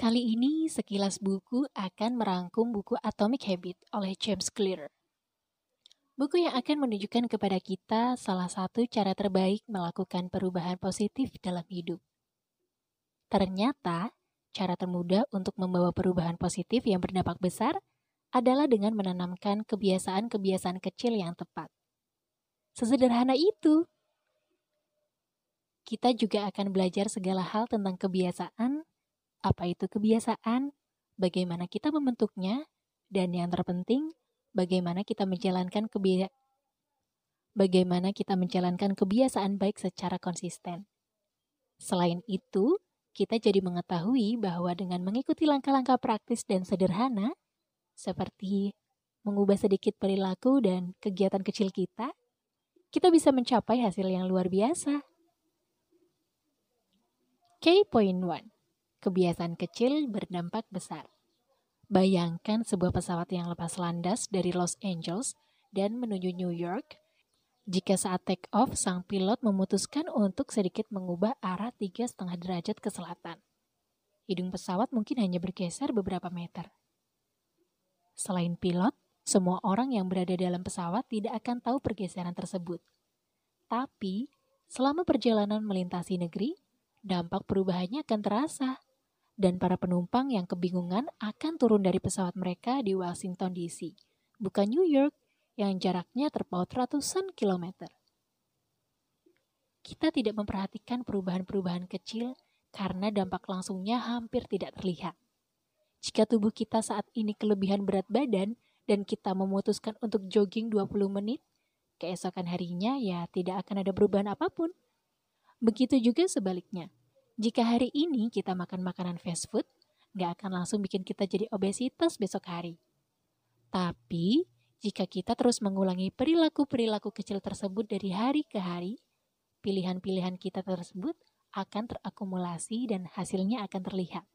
Kali ini sekilas buku akan merangkum buku Atomic Habit oleh James Clear. Buku yang akan menunjukkan kepada kita salah satu cara terbaik melakukan perubahan positif dalam hidup. Ternyata, cara termudah untuk membawa perubahan positif yang berdampak besar adalah dengan menanamkan kebiasaan-kebiasaan kecil yang tepat. Sesederhana itu. Kita juga akan belajar segala hal tentang kebiasaan apa itu kebiasaan, bagaimana kita membentuknya, dan yang terpenting, bagaimana kita menjalankan kebiasaan bagaimana kita menjalankan kebiasaan baik secara konsisten. Selain itu, kita jadi mengetahui bahwa dengan mengikuti langkah-langkah praktis dan sederhana, seperti mengubah sedikit perilaku dan kegiatan kecil kita, kita bisa mencapai hasil yang luar biasa. K.1 kebiasaan kecil berdampak besar. Bayangkan sebuah pesawat yang lepas landas dari Los Angeles dan menuju New York. Jika saat take off, sang pilot memutuskan untuk sedikit mengubah arah tiga setengah derajat ke selatan. Hidung pesawat mungkin hanya bergeser beberapa meter. Selain pilot, semua orang yang berada dalam pesawat tidak akan tahu pergeseran tersebut. Tapi, selama perjalanan melintasi negeri, dampak perubahannya akan terasa dan para penumpang yang kebingungan akan turun dari pesawat mereka di Washington DC, bukan New York yang jaraknya terpaut ratusan kilometer. Kita tidak memperhatikan perubahan-perubahan kecil karena dampak langsungnya hampir tidak terlihat. Jika tubuh kita saat ini kelebihan berat badan dan kita memutuskan untuk jogging 20 menit, keesokan harinya ya tidak akan ada perubahan apa pun. Begitu juga sebaliknya jika hari ini kita makan makanan fast food, nggak akan langsung bikin kita jadi obesitas besok hari. Tapi, jika kita terus mengulangi perilaku-perilaku kecil tersebut dari hari ke hari, pilihan-pilihan kita tersebut akan terakumulasi dan hasilnya akan terlihat.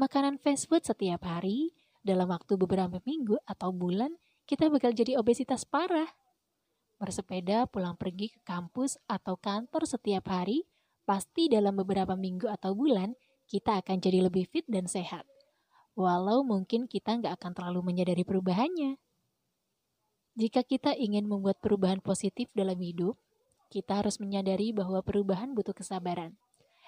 Makanan fast food setiap hari, dalam waktu beberapa minggu atau bulan, kita bakal jadi obesitas parah. Bersepeda pulang pergi ke kampus atau kantor setiap hari, pasti dalam beberapa minggu atau bulan kita akan jadi lebih fit dan sehat. Walau mungkin kita nggak akan terlalu menyadari perubahannya. Jika kita ingin membuat perubahan positif dalam hidup, kita harus menyadari bahwa perubahan butuh kesabaran.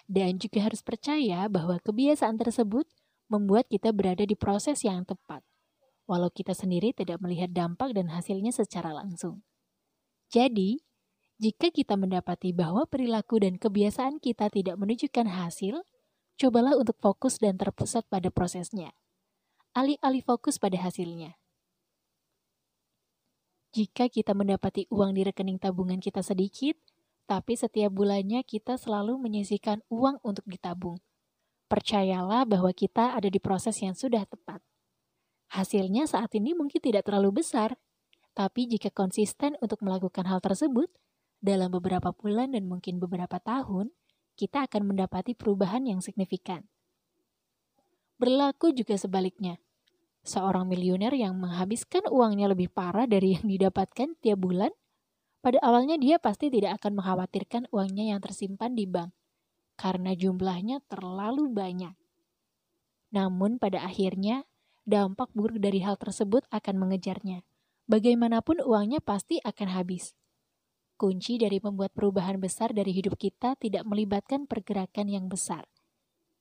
Dan juga harus percaya bahwa kebiasaan tersebut membuat kita berada di proses yang tepat, walau kita sendiri tidak melihat dampak dan hasilnya secara langsung. Jadi, jika kita mendapati bahwa perilaku dan kebiasaan kita tidak menunjukkan hasil, cobalah untuk fokus dan terpusat pada prosesnya. Alih-alih fokus pada hasilnya. Jika kita mendapati uang di rekening tabungan kita sedikit, tapi setiap bulannya kita selalu menyisihkan uang untuk ditabung. Percayalah bahwa kita ada di proses yang sudah tepat. Hasilnya saat ini mungkin tidak terlalu besar, tapi jika konsisten untuk melakukan hal tersebut, dalam beberapa bulan dan mungkin beberapa tahun, kita akan mendapati perubahan yang signifikan. Berlaku juga sebaliknya. Seorang miliuner yang menghabiskan uangnya lebih parah dari yang didapatkan tiap bulan, pada awalnya dia pasti tidak akan mengkhawatirkan uangnya yang tersimpan di bank, karena jumlahnya terlalu banyak. Namun pada akhirnya, dampak buruk dari hal tersebut akan mengejarnya. Bagaimanapun uangnya pasti akan habis. Kunci dari membuat perubahan besar dari hidup kita tidak melibatkan pergerakan yang besar.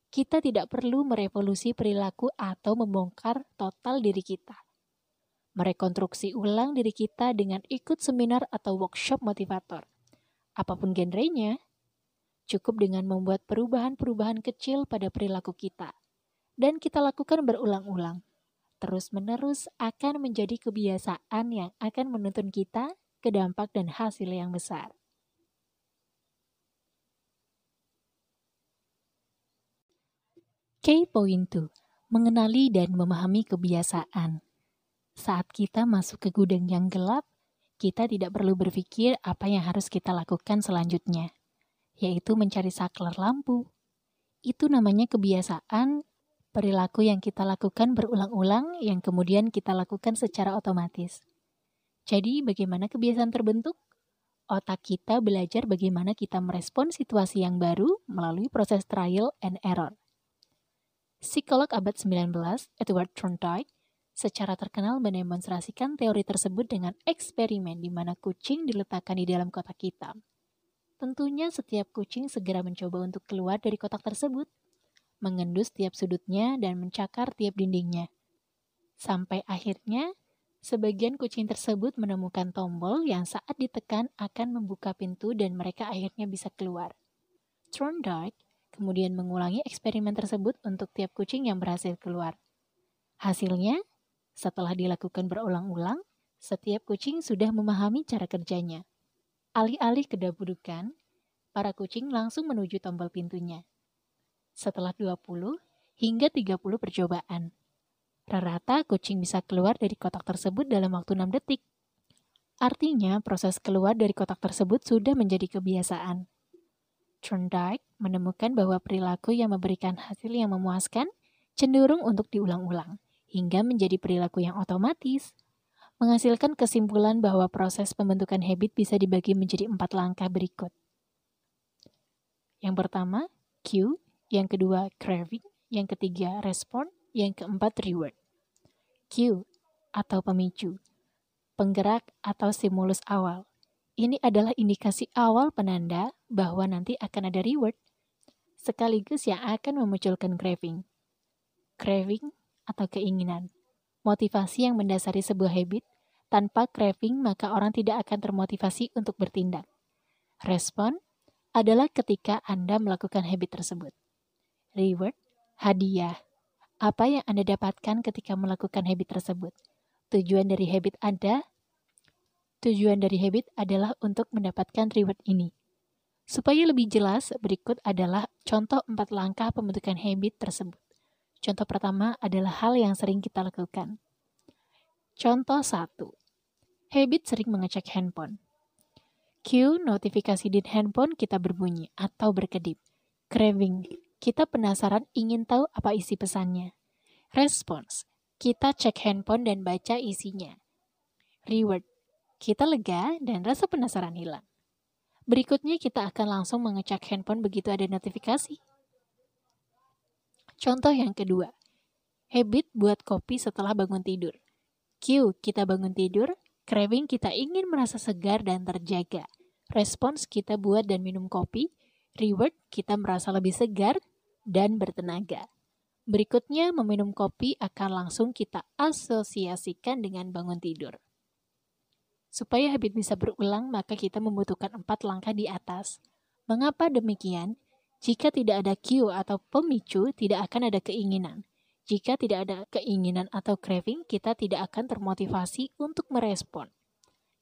Kita tidak perlu merevolusi perilaku atau membongkar total diri kita. Merekonstruksi ulang diri kita dengan ikut seminar atau workshop motivator. Apa pun genrenya, cukup dengan membuat perubahan-perubahan kecil pada perilaku kita. Dan kita lakukan berulang-ulang. Terus-menerus akan menjadi kebiasaan yang akan menuntun kita ke dampak dan hasil yang besar. K-Point 2. Mengenali dan memahami kebiasaan. Saat kita masuk ke gudang yang gelap, kita tidak perlu berpikir apa yang harus kita lakukan selanjutnya, yaitu mencari saklar lampu. Itu namanya kebiasaan perilaku yang kita lakukan berulang-ulang yang kemudian kita lakukan secara otomatis. Jadi, bagaimana kebiasaan terbentuk? Otak kita belajar bagaimana kita merespon situasi yang baru melalui proses trial and error. Psikolog abad 19, Edward Thorndike, secara terkenal mendemonstrasikan teori tersebut dengan eksperimen di mana kucing diletakkan di dalam kotak hitam. Tentunya setiap kucing segera mencoba untuk keluar dari kotak tersebut, mengendus tiap sudutnya dan mencakar tiap dindingnya. Sampai akhirnya, sebagian kucing tersebut menemukan tombol yang saat ditekan akan membuka pintu dan mereka akhirnya bisa keluar. Thorndike kemudian mengulangi eksperimen tersebut untuk tiap kucing yang berhasil keluar. Hasilnya, setelah dilakukan berulang-ulang, setiap kucing sudah memahami cara kerjanya. Alih-alih kedabudukan, para kucing langsung menuju tombol pintunya. Setelah 20 hingga 30 percobaan, Rata-rata kucing bisa keluar dari kotak tersebut dalam waktu 6 detik. Artinya, proses keluar dari kotak tersebut sudah menjadi kebiasaan. Thorndike menemukan bahwa perilaku yang memberikan hasil yang memuaskan cenderung untuk diulang-ulang, hingga menjadi perilaku yang otomatis. Menghasilkan kesimpulan bahwa proses pembentukan habit bisa dibagi menjadi empat langkah berikut. Yang pertama, cue. Yang kedua, craving. Yang ketiga, respond. Yang keempat, reward. Cue atau pemicu. Penggerak atau stimulus awal. Ini adalah indikasi awal penanda bahwa nanti akan ada reward, sekaligus yang akan memunculkan craving. Craving atau keinginan. Motivasi yang mendasari sebuah habit, tanpa craving maka orang tidak akan termotivasi untuk bertindak. Respon adalah ketika Anda melakukan habit tersebut. Reward, hadiah, apa yang Anda dapatkan ketika melakukan habit tersebut? Tujuan dari habit Anda Tujuan dari habit adalah untuk mendapatkan reward ini. Supaya lebih jelas, berikut adalah contoh empat langkah pembentukan habit tersebut. Contoh pertama adalah hal yang sering kita lakukan. Contoh satu, Habit sering mengecek handphone. Q, notifikasi di handphone kita berbunyi atau berkedip. Craving, kita penasaran ingin tahu apa isi pesannya. Respons, kita cek handphone dan baca isinya. Reward, kita lega dan rasa penasaran hilang. Berikutnya kita akan langsung mengecek handphone begitu ada notifikasi. Contoh yang kedua, habit buat kopi setelah bangun tidur. Q, kita bangun tidur, craving kita ingin merasa segar dan terjaga. Respons kita buat dan minum kopi, Reward, kita merasa lebih segar dan bertenaga. Berikutnya, meminum kopi akan langsung kita asosiasikan dengan bangun tidur. Supaya habit bisa berulang, maka kita membutuhkan empat langkah di atas. Mengapa demikian? Jika tidak ada cue atau pemicu, tidak akan ada keinginan. Jika tidak ada keinginan atau craving, kita tidak akan termotivasi untuk merespon.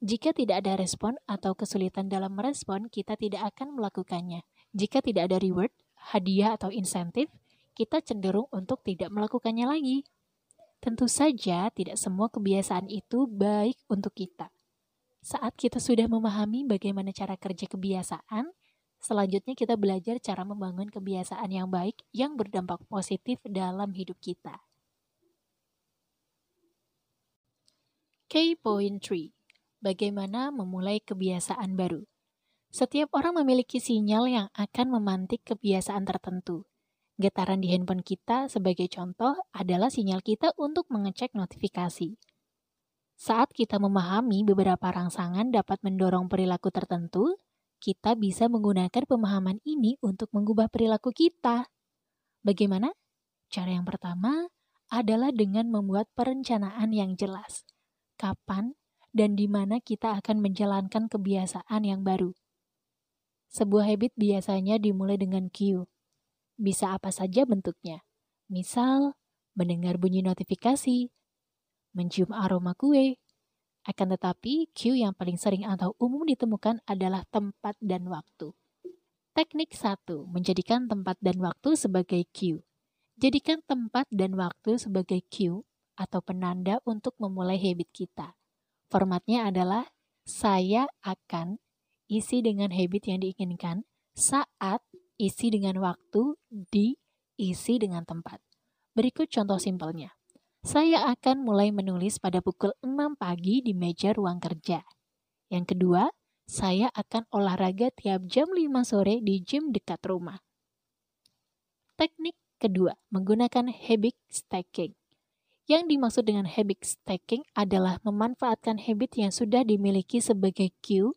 Jika tidak ada respon atau kesulitan dalam merespon, kita tidak akan melakukannya. Jika tidak ada reward, hadiah atau insentif, kita cenderung untuk tidak melakukannya lagi. Tentu saja tidak semua kebiasaan itu baik untuk kita. Saat kita sudah memahami bagaimana cara kerja kebiasaan, selanjutnya kita belajar cara membangun kebiasaan yang baik yang berdampak positif dalam hidup kita. K-Point 3 Bagaimana memulai kebiasaan baru? Setiap orang memiliki sinyal yang akan memantik kebiasaan tertentu. Getaran di handphone kita sebagai contoh adalah sinyal kita untuk mengecek notifikasi. Saat kita memahami beberapa rangsangan dapat mendorong perilaku tertentu, kita bisa menggunakan pemahaman ini untuk mengubah perilaku kita. Bagaimana? Cara yang pertama adalah dengan membuat perencanaan yang jelas. Kapan dan di mana kita akan menjalankan kebiasaan yang baru. Sebuah habit biasanya dimulai dengan cue. Bisa apa saja bentuknya. Misal, mendengar bunyi notifikasi, mencium aroma kue. Akan tetapi, cue yang paling sering atau umum ditemukan adalah tempat dan waktu. Teknik 1. Menjadikan tempat dan waktu sebagai cue. Jadikan tempat dan waktu sebagai cue atau penanda untuk memulai habit kita. Formatnya adalah saya akan isi dengan habit yang diinginkan, saat isi dengan waktu, di isi dengan tempat. Berikut contoh simpelnya. Saya akan mulai menulis pada pukul 6 pagi di meja ruang kerja. Yang kedua, saya akan olahraga tiap jam 5 sore di gym dekat rumah. Teknik kedua, menggunakan habit stacking. Yang dimaksud dengan habit stacking adalah memanfaatkan habit yang sudah dimiliki sebagai cue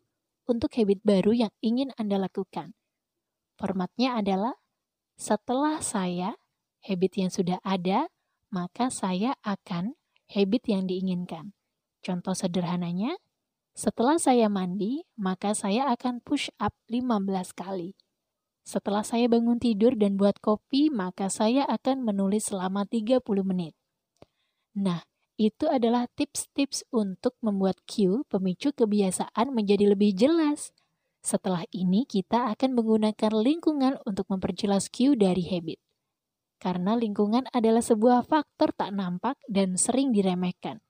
untuk habit baru yang ingin Anda lakukan. Formatnya adalah setelah saya habit yang sudah ada, maka saya akan habit yang diinginkan. Contoh sederhananya, setelah saya mandi, maka saya akan push up 15 kali. Setelah saya bangun tidur dan buat kopi, maka saya akan menulis selama 30 menit. Nah, itu adalah tips-tips untuk membuat cue pemicu kebiasaan menjadi lebih jelas. Setelah ini, kita akan menggunakan lingkungan untuk memperjelas cue dari habit. Karena lingkungan adalah sebuah faktor tak nampak dan sering diremehkan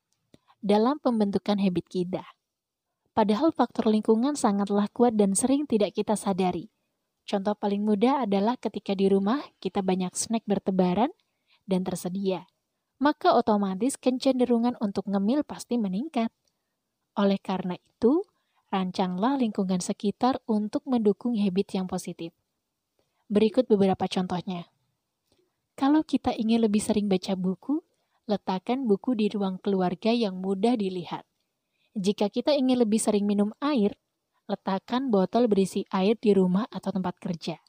dalam pembentukan habit kita. Padahal faktor lingkungan sangatlah kuat dan sering tidak kita sadari. Contoh paling mudah adalah ketika di rumah kita banyak snack bertebaran dan tersedia. Maka otomatis kecenderungan untuk ngemil pasti meningkat. Oleh karena itu, rancanglah lingkungan sekitar untuk mendukung habit yang positif. Berikut beberapa contohnya. Kalau kita ingin lebih sering baca buku, letakkan buku di ruang keluarga yang mudah dilihat. Jika kita ingin lebih sering minum air, letakkan botol berisi air di rumah atau tempat kerja.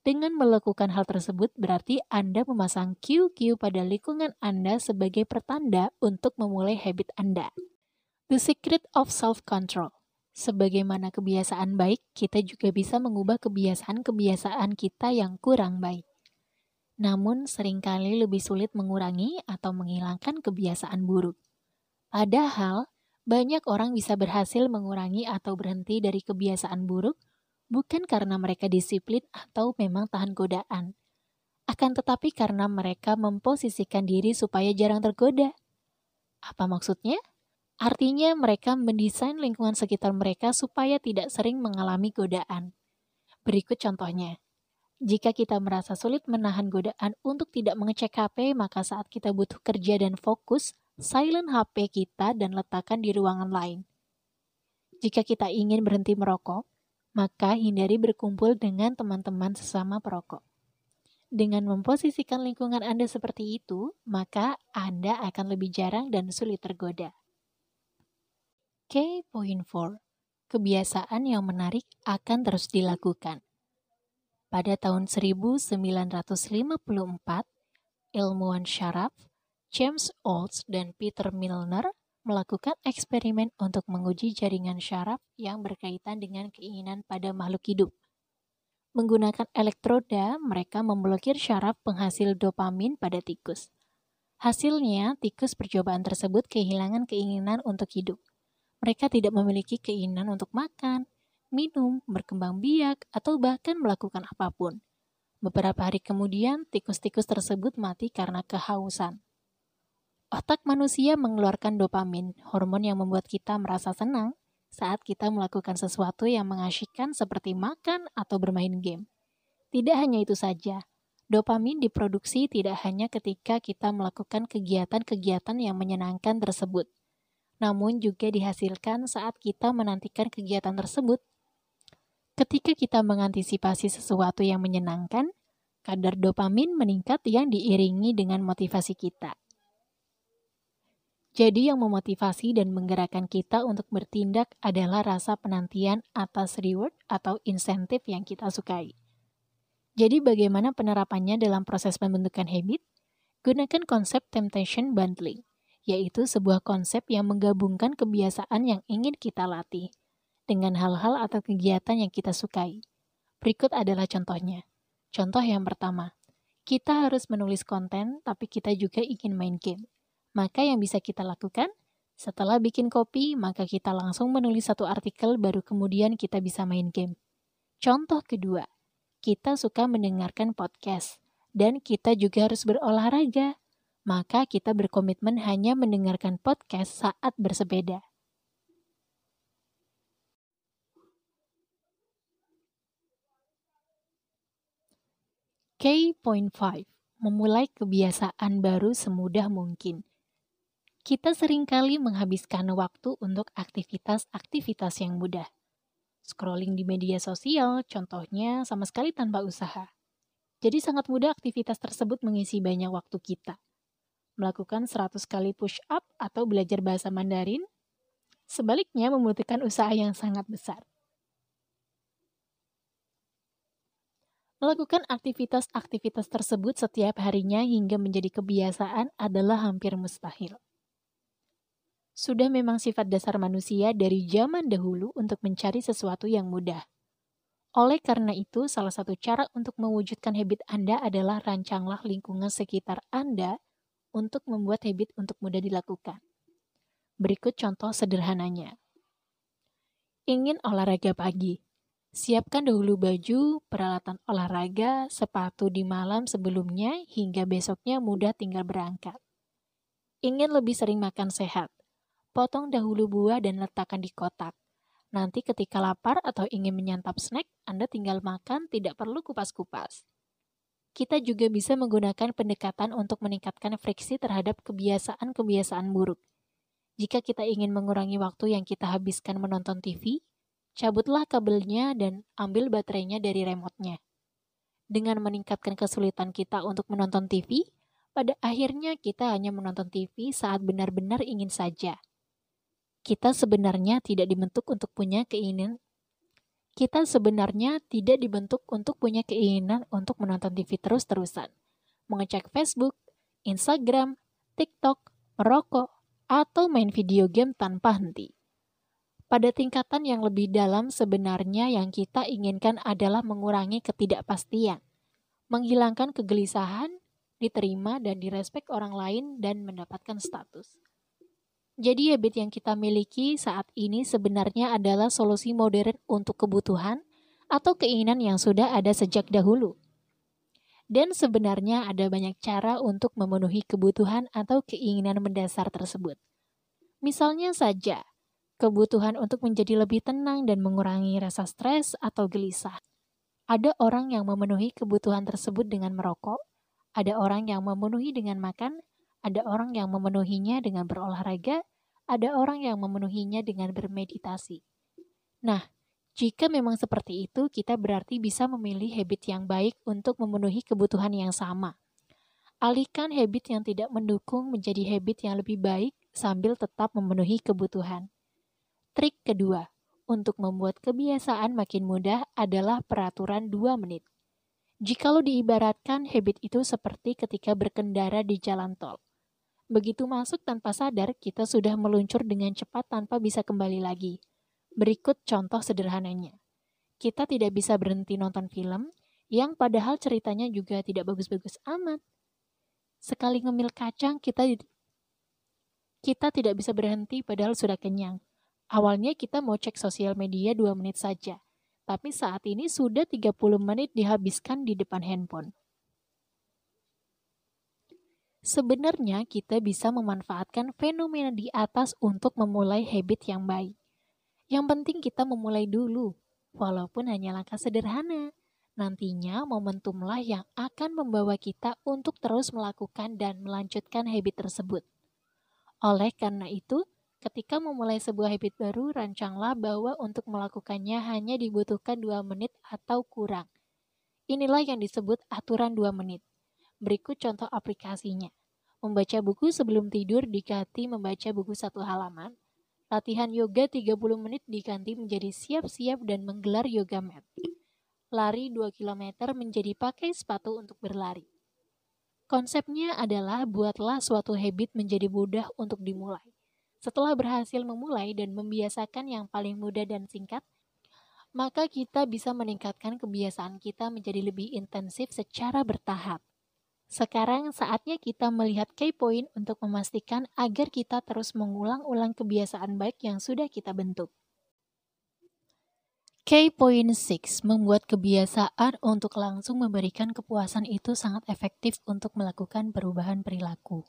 Dengan melakukan hal tersebut, berarti Anda memasang QQ pada lingkungan Anda sebagai pertanda untuk memulai habit Anda. The secret of self-control. Sebagaimana kebiasaan baik, kita juga bisa mengubah kebiasaan-kebiasaan kita yang kurang baik. Namun, sering kali lebih sulit mengurangi atau menghilangkan kebiasaan buruk. Padahal, banyak orang bisa berhasil mengurangi atau berhenti dari kebiasaan buruk bukan karena mereka disiplin atau memang tahan godaan, akan tetapi karena mereka memposisikan diri supaya jarang tergoda. Apa maksudnya? Artinya mereka mendesain lingkungan sekitar mereka supaya tidak sering mengalami godaan. Berikut contohnya. Jika kita merasa sulit menahan godaan untuk tidak mengecek HP, maka saat kita butuh kerja dan fokus, silent HP kita dan letakkan di ruangan lain. Jika kita ingin berhenti merokok, maka hindari berkumpul dengan teman-teman sesama perokok. Dengan memposisikan lingkungan Anda seperti itu, maka Anda akan lebih jarang dan sulit tergoda. K.4 Kebiasaan yang menarik akan terus dilakukan. Pada tahun 1954, ilmuwan syaraf James Olds dan Peter Milner melakukan eksperimen untuk menguji jaringan syaraf yang berkaitan dengan keinginan pada makhluk hidup. Menggunakan elektroda, mereka memblokir syaraf penghasil dopamin pada tikus. Hasilnya, tikus percobaan tersebut kehilangan keinginan untuk hidup. Mereka tidak memiliki keinginan untuk makan, minum, berkembang biak, atau bahkan melakukan apa pun. Beberapa hari kemudian, tikus-tikus tersebut mati karena kehausan. Otak manusia mengeluarkan dopamin, hormon yang membuat kita merasa senang saat kita melakukan sesuatu yang mengasyikkan seperti makan atau bermain game. Tidak hanya itu saja, dopamin diproduksi tidak hanya ketika kita melakukan kegiatan-kegiatan yang menyenangkan tersebut, namun juga dihasilkan saat kita menantikan kegiatan tersebut. Ketika kita mengantisipasi sesuatu yang menyenangkan, kadar dopamin meningkat yang diiringi dengan motivasi kita. Jadi yang memotivasi dan menggerakkan kita untuk bertindak adalah rasa penantian atas reward atau insentif yang kita sukai. Jadi bagaimana penerapannya dalam proses pembentukan habit? Gunakan konsep temptation bundling, yaitu sebuah konsep yang menggabungkan kebiasaan yang ingin kita latih dengan hal-hal atau kegiatan yang kita sukai. Berikut adalah contohnya. Contoh yang pertama, kita harus menulis konten tapi kita juga ingin main game. Maka yang bisa kita lakukan, setelah bikin kopi, maka kita langsung menulis satu artikel baru kemudian kita bisa main game. Contoh kedua, kita suka mendengarkan podcast dan kita juga harus berolahraga. Maka kita berkomitmen hanya mendengarkan podcast saat bersepeda. K.5 Memulai kebiasaan baru semudah mungkin kita sering kali menghabiskan waktu untuk aktivitas-aktivitas yang mudah. Scrolling di media sosial, contohnya, sama sekali tanpa usaha. Jadi sangat mudah aktivitas tersebut mengisi banyak waktu kita. Melakukan 100 kali push up atau belajar bahasa Mandarin, sebaliknya membutuhkan usaha yang sangat besar. Melakukan aktivitas-aktivitas tersebut setiap harinya hingga menjadi kebiasaan adalah hampir mustahil. Sudah memang sifat dasar manusia dari zaman dahulu untuk mencari sesuatu yang mudah. Oleh karena itu, salah satu cara untuk mewujudkan habit Anda adalah rancanglah lingkungan sekitar Anda untuk membuat habit untuk mudah dilakukan. Berikut contoh sederhananya. Ingin olahraga pagi. Siapkan dahulu baju, peralatan olahraga, sepatu di malam sebelumnya hingga besoknya mudah tinggal berangkat. Ingin lebih sering makan sehat. Potong dahulu buah dan letakkan di kotak. Nanti ketika lapar atau ingin menyantap snack, Anda tinggal makan, tidak perlu kupas-kupas. Kita juga bisa menggunakan pendekatan untuk meningkatkan friksi terhadap kebiasaan-kebiasaan buruk. Jika kita ingin mengurangi waktu yang kita habiskan menonton TV, cabutlah kabelnya dan ambil baterainya dari remote-nya. Dengan meningkatkan kesulitan kita untuk menonton TV, pada akhirnya kita hanya menonton TV saat benar-benar ingin saja kita sebenarnya tidak dibentuk untuk punya keinginan kita sebenarnya tidak dibentuk untuk punya keinginan untuk menonton TV terus-terusan, mengecek Facebook, Instagram, TikTok, merokok, atau main video game tanpa henti. Pada tingkatan yang lebih dalam sebenarnya yang kita inginkan adalah mengurangi ketidakpastian, menghilangkan kegelisahan, diterima dan direspek orang lain dan mendapatkan status. Jadi habit yang kita miliki saat ini sebenarnya adalah solusi modern untuk kebutuhan atau keinginan yang sudah ada sejak dahulu. Dan sebenarnya ada banyak cara untuk memenuhi kebutuhan atau keinginan mendasar tersebut. Misalnya saja, kebutuhan untuk menjadi lebih tenang dan mengurangi rasa stres atau gelisah. Ada orang yang memenuhi kebutuhan tersebut dengan merokok, ada orang yang memenuhi dengan makan, ada orang yang memenuhinya dengan berolahraga, ada orang yang memenuhinya dengan bermeditasi. Nah, jika memang seperti itu, kita berarti bisa memilih habit yang baik untuk memenuhi kebutuhan yang sama. Alihkan habit yang tidak mendukung menjadi habit yang lebih baik sambil tetap memenuhi kebutuhan. Trik kedua, untuk membuat kebiasaan makin mudah adalah peraturan 2 menit. Jikalau diibaratkan habit itu seperti ketika berkendara di jalan tol. Begitu masuk tanpa sadar, kita sudah meluncur dengan cepat tanpa bisa kembali lagi. Berikut contoh sederhananya. Kita tidak bisa berhenti nonton film, yang padahal ceritanya juga tidak bagus-bagus amat. Sekali ngemil kacang, kita kita tidak bisa berhenti padahal sudah kenyang. Awalnya kita mau cek sosial media 2 menit saja, tapi saat ini sudah 30 menit dihabiskan di depan handphone. Sebenarnya kita bisa memanfaatkan fenomena di atas untuk memulai habit yang baik. Yang penting kita memulai dulu, walaupun hanya langkah sederhana. Nantinya momentumlah yang akan membawa kita untuk terus melakukan dan melanjutkan habit tersebut. Oleh karena itu, ketika memulai sebuah habit baru, rancanglah bahwa untuk melakukannya hanya dibutuhkan 2 menit atau kurang. Inilah yang disebut aturan 2 menit. Berikut contoh aplikasinya. Membaca buku sebelum tidur diganti membaca buku satu halaman. Latihan yoga 30 menit diganti menjadi siap-siap dan menggelar yoga mat. Lari 2 km menjadi pakai sepatu untuk berlari. Konsepnya adalah buatlah suatu habit menjadi mudah untuk dimulai. Setelah berhasil memulai dan membiasakan yang paling mudah dan singkat, maka kita bisa meningkatkan kebiasaan kita menjadi lebih intensif secara bertahap. Sekarang saatnya kita melihat key point untuk memastikan agar kita terus mengulang-ulang kebiasaan baik yang sudah kita bentuk. Key point 6 membuat kebiasaan untuk langsung memberikan kepuasan itu sangat efektif untuk melakukan perubahan perilaku.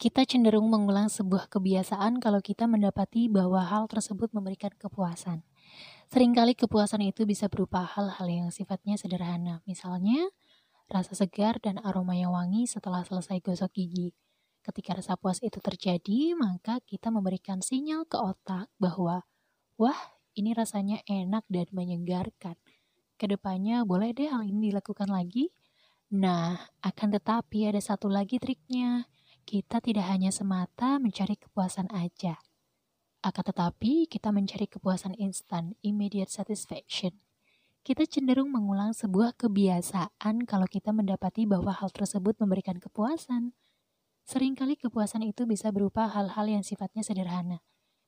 Kita cenderung mengulang sebuah kebiasaan kalau kita mendapati bahwa hal tersebut memberikan kepuasan. Seringkali kepuasan itu bisa berupa hal-hal yang sifatnya sederhana, misalnya rasa segar dan aroma yang wangi setelah selesai gosok gigi. Ketika rasa puas itu terjadi, maka kita memberikan sinyal ke otak bahwa, wah, ini rasanya enak dan menyegarkan. Ke depannya boleh deh hal ini dilakukan lagi. Nah, akan tetapi ada satu lagi triknya. Kita tidak hanya semata mencari kepuasan aja. Akan tetapi, kita mencari kepuasan instan, immediate satisfaction. Kita cenderung mengulang sebuah kebiasaan kalau kita mendapati bahwa hal tersebut memberikan kepuasan. Seringkali kepuasan itu bisa berupa hal-hal yang sifatnya sederhana.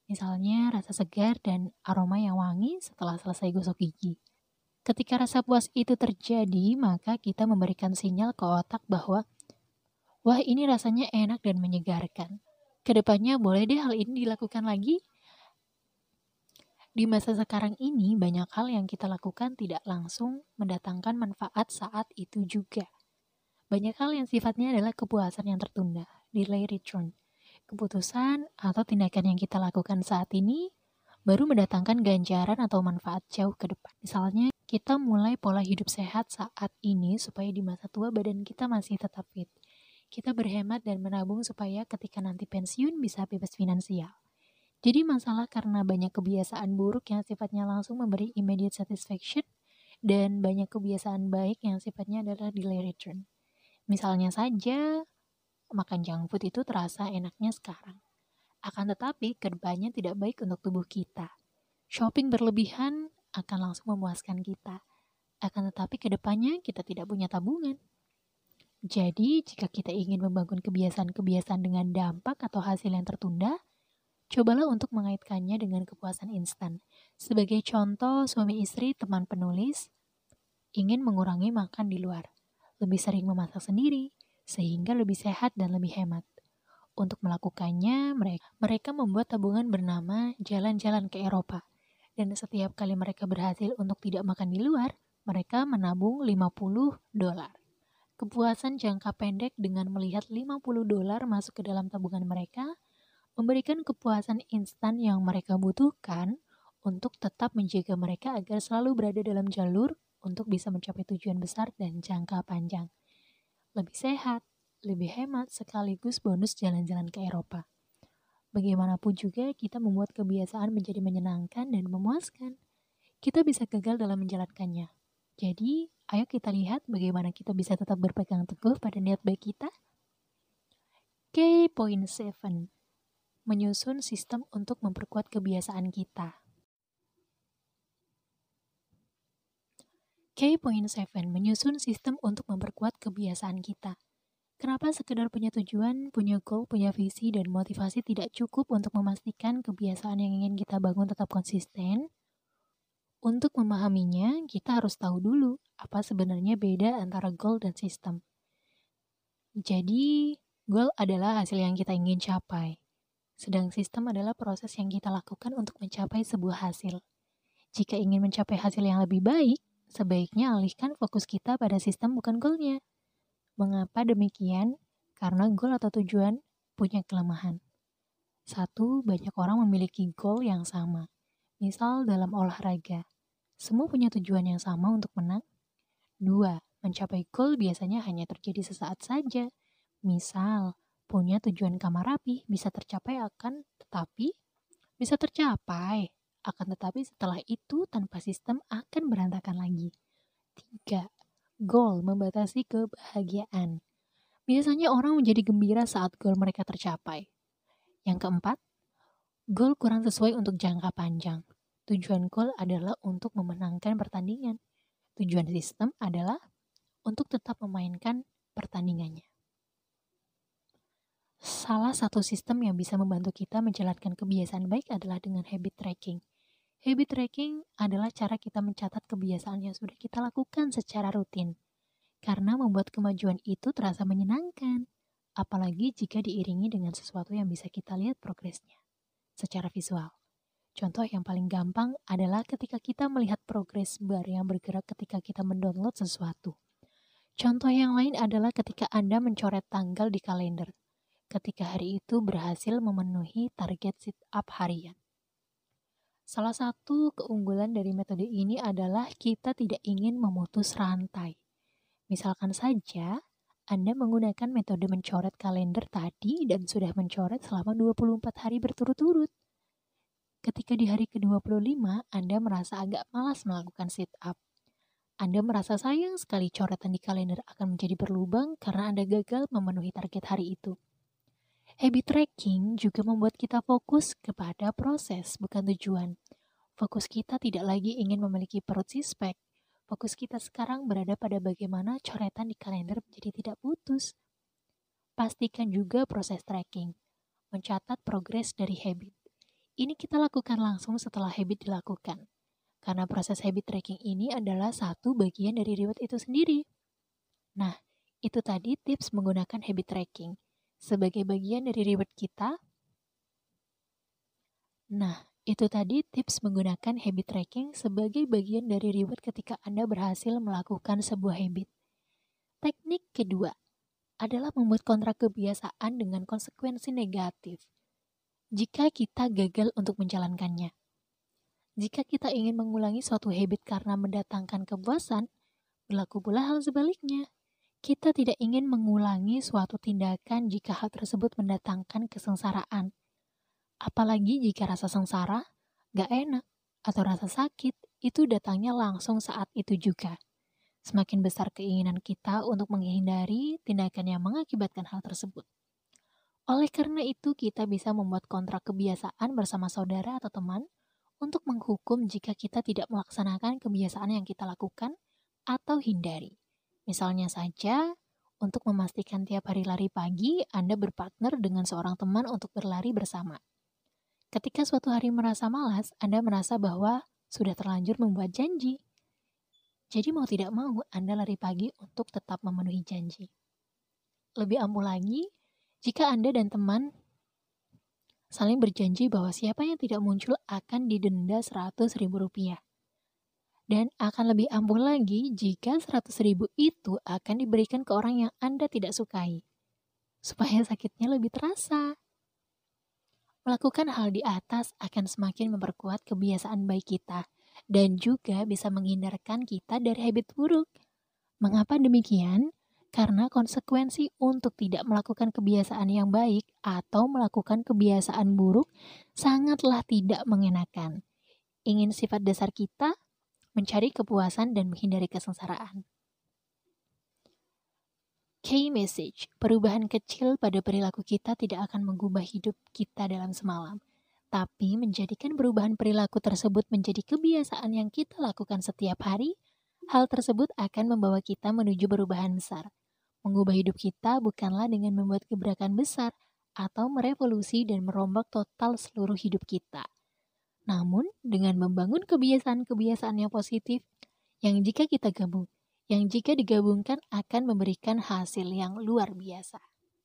Misalnya rasa segar dan aroma yang wangi setelah selesai gosok gigi. Ketika rasa puas itu terjadi, maka kita memberikan sinyal ke otak bahwa wah ini rasanya enak dan menyegarkan. Ke depannya boleh deh hal ini dilakukan lagi di masa sekarang ini, banyak hal yang kita lakukan tidak langsung mendatangkan manfaat saat itu juga. Banyak hal yang sifatnya adalah kepuasan yang tertunda, delay return. Keputusan atau tindakan yang kita lakukan saat ini baru mendatangkan ganjaran atau manfaat jauh ke depan. Misalnya, kita mulai pola hidup sehat saat ini supaya di masa tua badan kita masih tetap fit. Kita berhemat dan menabung supaya ketika nanti pensiun bisa bebas finansial. Jadi masalah karena banyak kebiasaan buruk yang sifatnya langsung memberi immediate satisfaction dan banyak kebiasaan baik yang sifatnya adalah delay return. Misalnya saja, makan junk food itu terasa enaknya sekarang. Akan tetapi, ke depannya tidak baik untuk tubuh kita. Shopping berlebihan akan langsung memuaskan kita. Akan tetapi, ke depannya kita tidak punya tabungan. Jadi, jika kita ingin membangun kebiasaan-kebiasaan dengan dampak atau hasil yang tertunda, Cobalah untuk mengaitkannya dengan kepuasan instan. Sebagai contoh, suami istri teman penulis ingin mengurangi makan di luar, lebih sering memasak sendiri, sehingga lebih sehat dan lebih hemat. Untuk melakukannya, mereka, mereka membuat tabungan bernama Jalan-Jalan ke Eropa. Dan setiap kali mereka berhasil untuk tidak makan di luar, mereka menabung 50 dolar. Kepuasan jangka pendek dengan melihat 50 dolar masuk ke dalam tabungan mereka memberikan kepuasan instan yang mereka butuhkan untuk tetap menjaga mereka agar selalu berada dalam jalur untuk bisa mencapai tujuan besar dan jangka panjang. Lebih sehat, lebih hemat, sekaligus bonus jalan-jalan ke Eropa. Bagaimanapun juga kita membuat kebiasaan menjadi menyenangkan dan memuaskan. Kita bisa gagal dalam menjalankannya. Jadi, ayo kita lihat bagaimana kita bisa tetap berpegang teguh pada niat baik kita. K.7 menyusun sistem untuk memperkuat kebiasaan kita. K.7 menyusun sistem untuk memperkuat kebiasaan kita. Kenapa sekedar punya tujuan, punya goal, punya visi, dan motivasi tidak cukup untuk memastikan kebiasaan yang ingin kita bangun tetap konsisten? Untuk memahaminya, kita harus tahu dulu apa sebenarnya beda antara goal dan sistem. Jadi, goal adalah hasil yang kita ingin capai. Sedang sistem adalah proses yang kita lakukan untuk mencapai sebuah hasil. Jika ingin mencapai hasil yang lebih baik, sebaiknya alihkan fokus kita pada sistem bukan goalnya. Mengapa demikian? Karena goal atau tujuan punya kelemahan. Satu, banyak orang memiliki goal yang sama. Misal dalam olahraga, semua punya tujuan yang sama untuk menang. Dua, mencapai goal biasanya hanya terjadi sesaat saja. Misal, punya tujuan kamar rapi bisa tercapai akan tetapi bisa tercapai akan tetapi setelah itu tanpa sistem akan berantakan lagi. Tiga, Goal membatasi kebahagiaan. Biasanya orang menjadi gembira saat goal mereka tercapai. Yang keempat, goal kurang sesuai untuk jangka panjang. Tujuan goal adalah untuk memenangkan pertandingan. Tujuan sistem adalah untuk tetap memainkan pertandingannya. Salah satu sistem yang bisa membantu kita menjalankan kebiasaan baik adalah dengan habit tracking. Habit tracking adalah cara kita mencatat kebiasaan yang sudah kita lakukan secara rutin. Karena membuat kemajuan itu terasa menyenangkan, apalagi jika diiringi dengan sesuatu yang bisa kita lihat progresnya secara visual. Contoh yang paling gampang adalah ketika kita melihat progres bar yang bergerak ketika kita mendownload sesuatu. Contoh yang lain adalah ketika Anda mencoret tanggal di kalender ketika hari itu berhasil memenuhi target sit up harian. Salah satu keunggulan dari metode ini adalah kita tidak ingin memutus rantai. Misalkan saja, Anda menggunakan metode mencoret kalender tadi dan sudah mencoret selama 24 hari berturut-turut. Ketika di hari ke-25 Anda merasa agak malas melakukan sit up. Anda merasa sayang sekali coretan di kalender akan menjadi berlubang karena Anda gagal memenuhi target hari itu. Habit tracking juga membuat kita fokus kepada proses, bukan tujuan. Fokus kita tidak lagi ingin memiliki perut sispek. Fokus kita sekarang berada pada bagaimana coretan di kalender menjadi tidak putus. Pastikan juga proses tracking, mencatat progres dari habit. Ini kita lakukan langsung setelah habit dilakukan. Karena proses habit tracking ini adalah satu bagian dari reward itu sendiri. Nah, itu tadi tips menggunakan habit tracking sebagai bagian dari reward kita. Nah, itu tadi tips menggunakan habit tracking sebagai bagian dari reward ketika Anda berhasil melakukan sebuah habit. Teknik kedua adalah membuat kontrak kebiasaan dengan konsekuensi negatif jika kita gagal untuk menjalankannya. Jika kita ingin mengulangi suatu habit karena mendatangkan kepuasan, berlaku pula hal sebaliknya. Kita tidak ingin mengulangi suatu tindakan jika hal tersebut mendatangkan kesengsaraan. Apalagi jika rasa sengsara, gak enak, atau rasa sakit, itu datangnya langsung saat itu juga. Semakin besar keinginan kita untuk menghindari tindakan yang mengakibatkan hal tersebut. Oleh karena itu, kita bisa membuat kontrak kebiasaan bersama saudara atau teman untuk menghukum jika kita tidak melaksanakan kebiasaan yang kita lakukan atau hindari. Misalnya saja, untuk memastikan tiap hari lari pagi, Anda berpartner dengan seorang teman untuk berlari bersama. Ketika suatu hari merasa malas, Anda merasa bahwa sudah terlanjur membuat janji. Jadi mau tidak mau, Anda lari pagi untuk tetap memenuhi janji. Lebih ampuh lagi, jika Anda dan teman saling berjanji bahwa siapa yang tidak muncul akan didenda 100 ribu rupiah. Dan akan lebih ampuh lagi jika 100 ribu itu akan diberikan ke orang yang Anda tidak sukai. Supaya sakitnya lebih terasa. Melakukan hal di atas akan semakin memperkuat kebiasaan baik kita dan juga bisa menghindarkan kita dari habit buruk. Mengapa demikian? Karena konsekuensi untuk tidak melakukan kebiasaan yang baik atau melakukan kebiasaan buruk sangatlah tidak mengenakan. Ingin sifat dasar kita mencari kepuasan dan menghindari kesengsaraan. Key message, perubahan kecil pada perilaku kita tidak akan mengubah hidup kita dalam semalam, tapi menjadikan perubahan perilaku tersebut menjadi kebiasaan yang kita lakukan setiap hari, hal tersebut akan membawa kita menuju perubahan besar. Mengubah hidup kita bukanlah dengan membuat gebrakan besar atau merevolusi dan merombak total seluruh hidup kita, namun, dengan membangun kebiasaan-kebiasaan yang positif, yang jika kita gabung, yang jika digabungkan akan memberikan hasil yang luar biasa.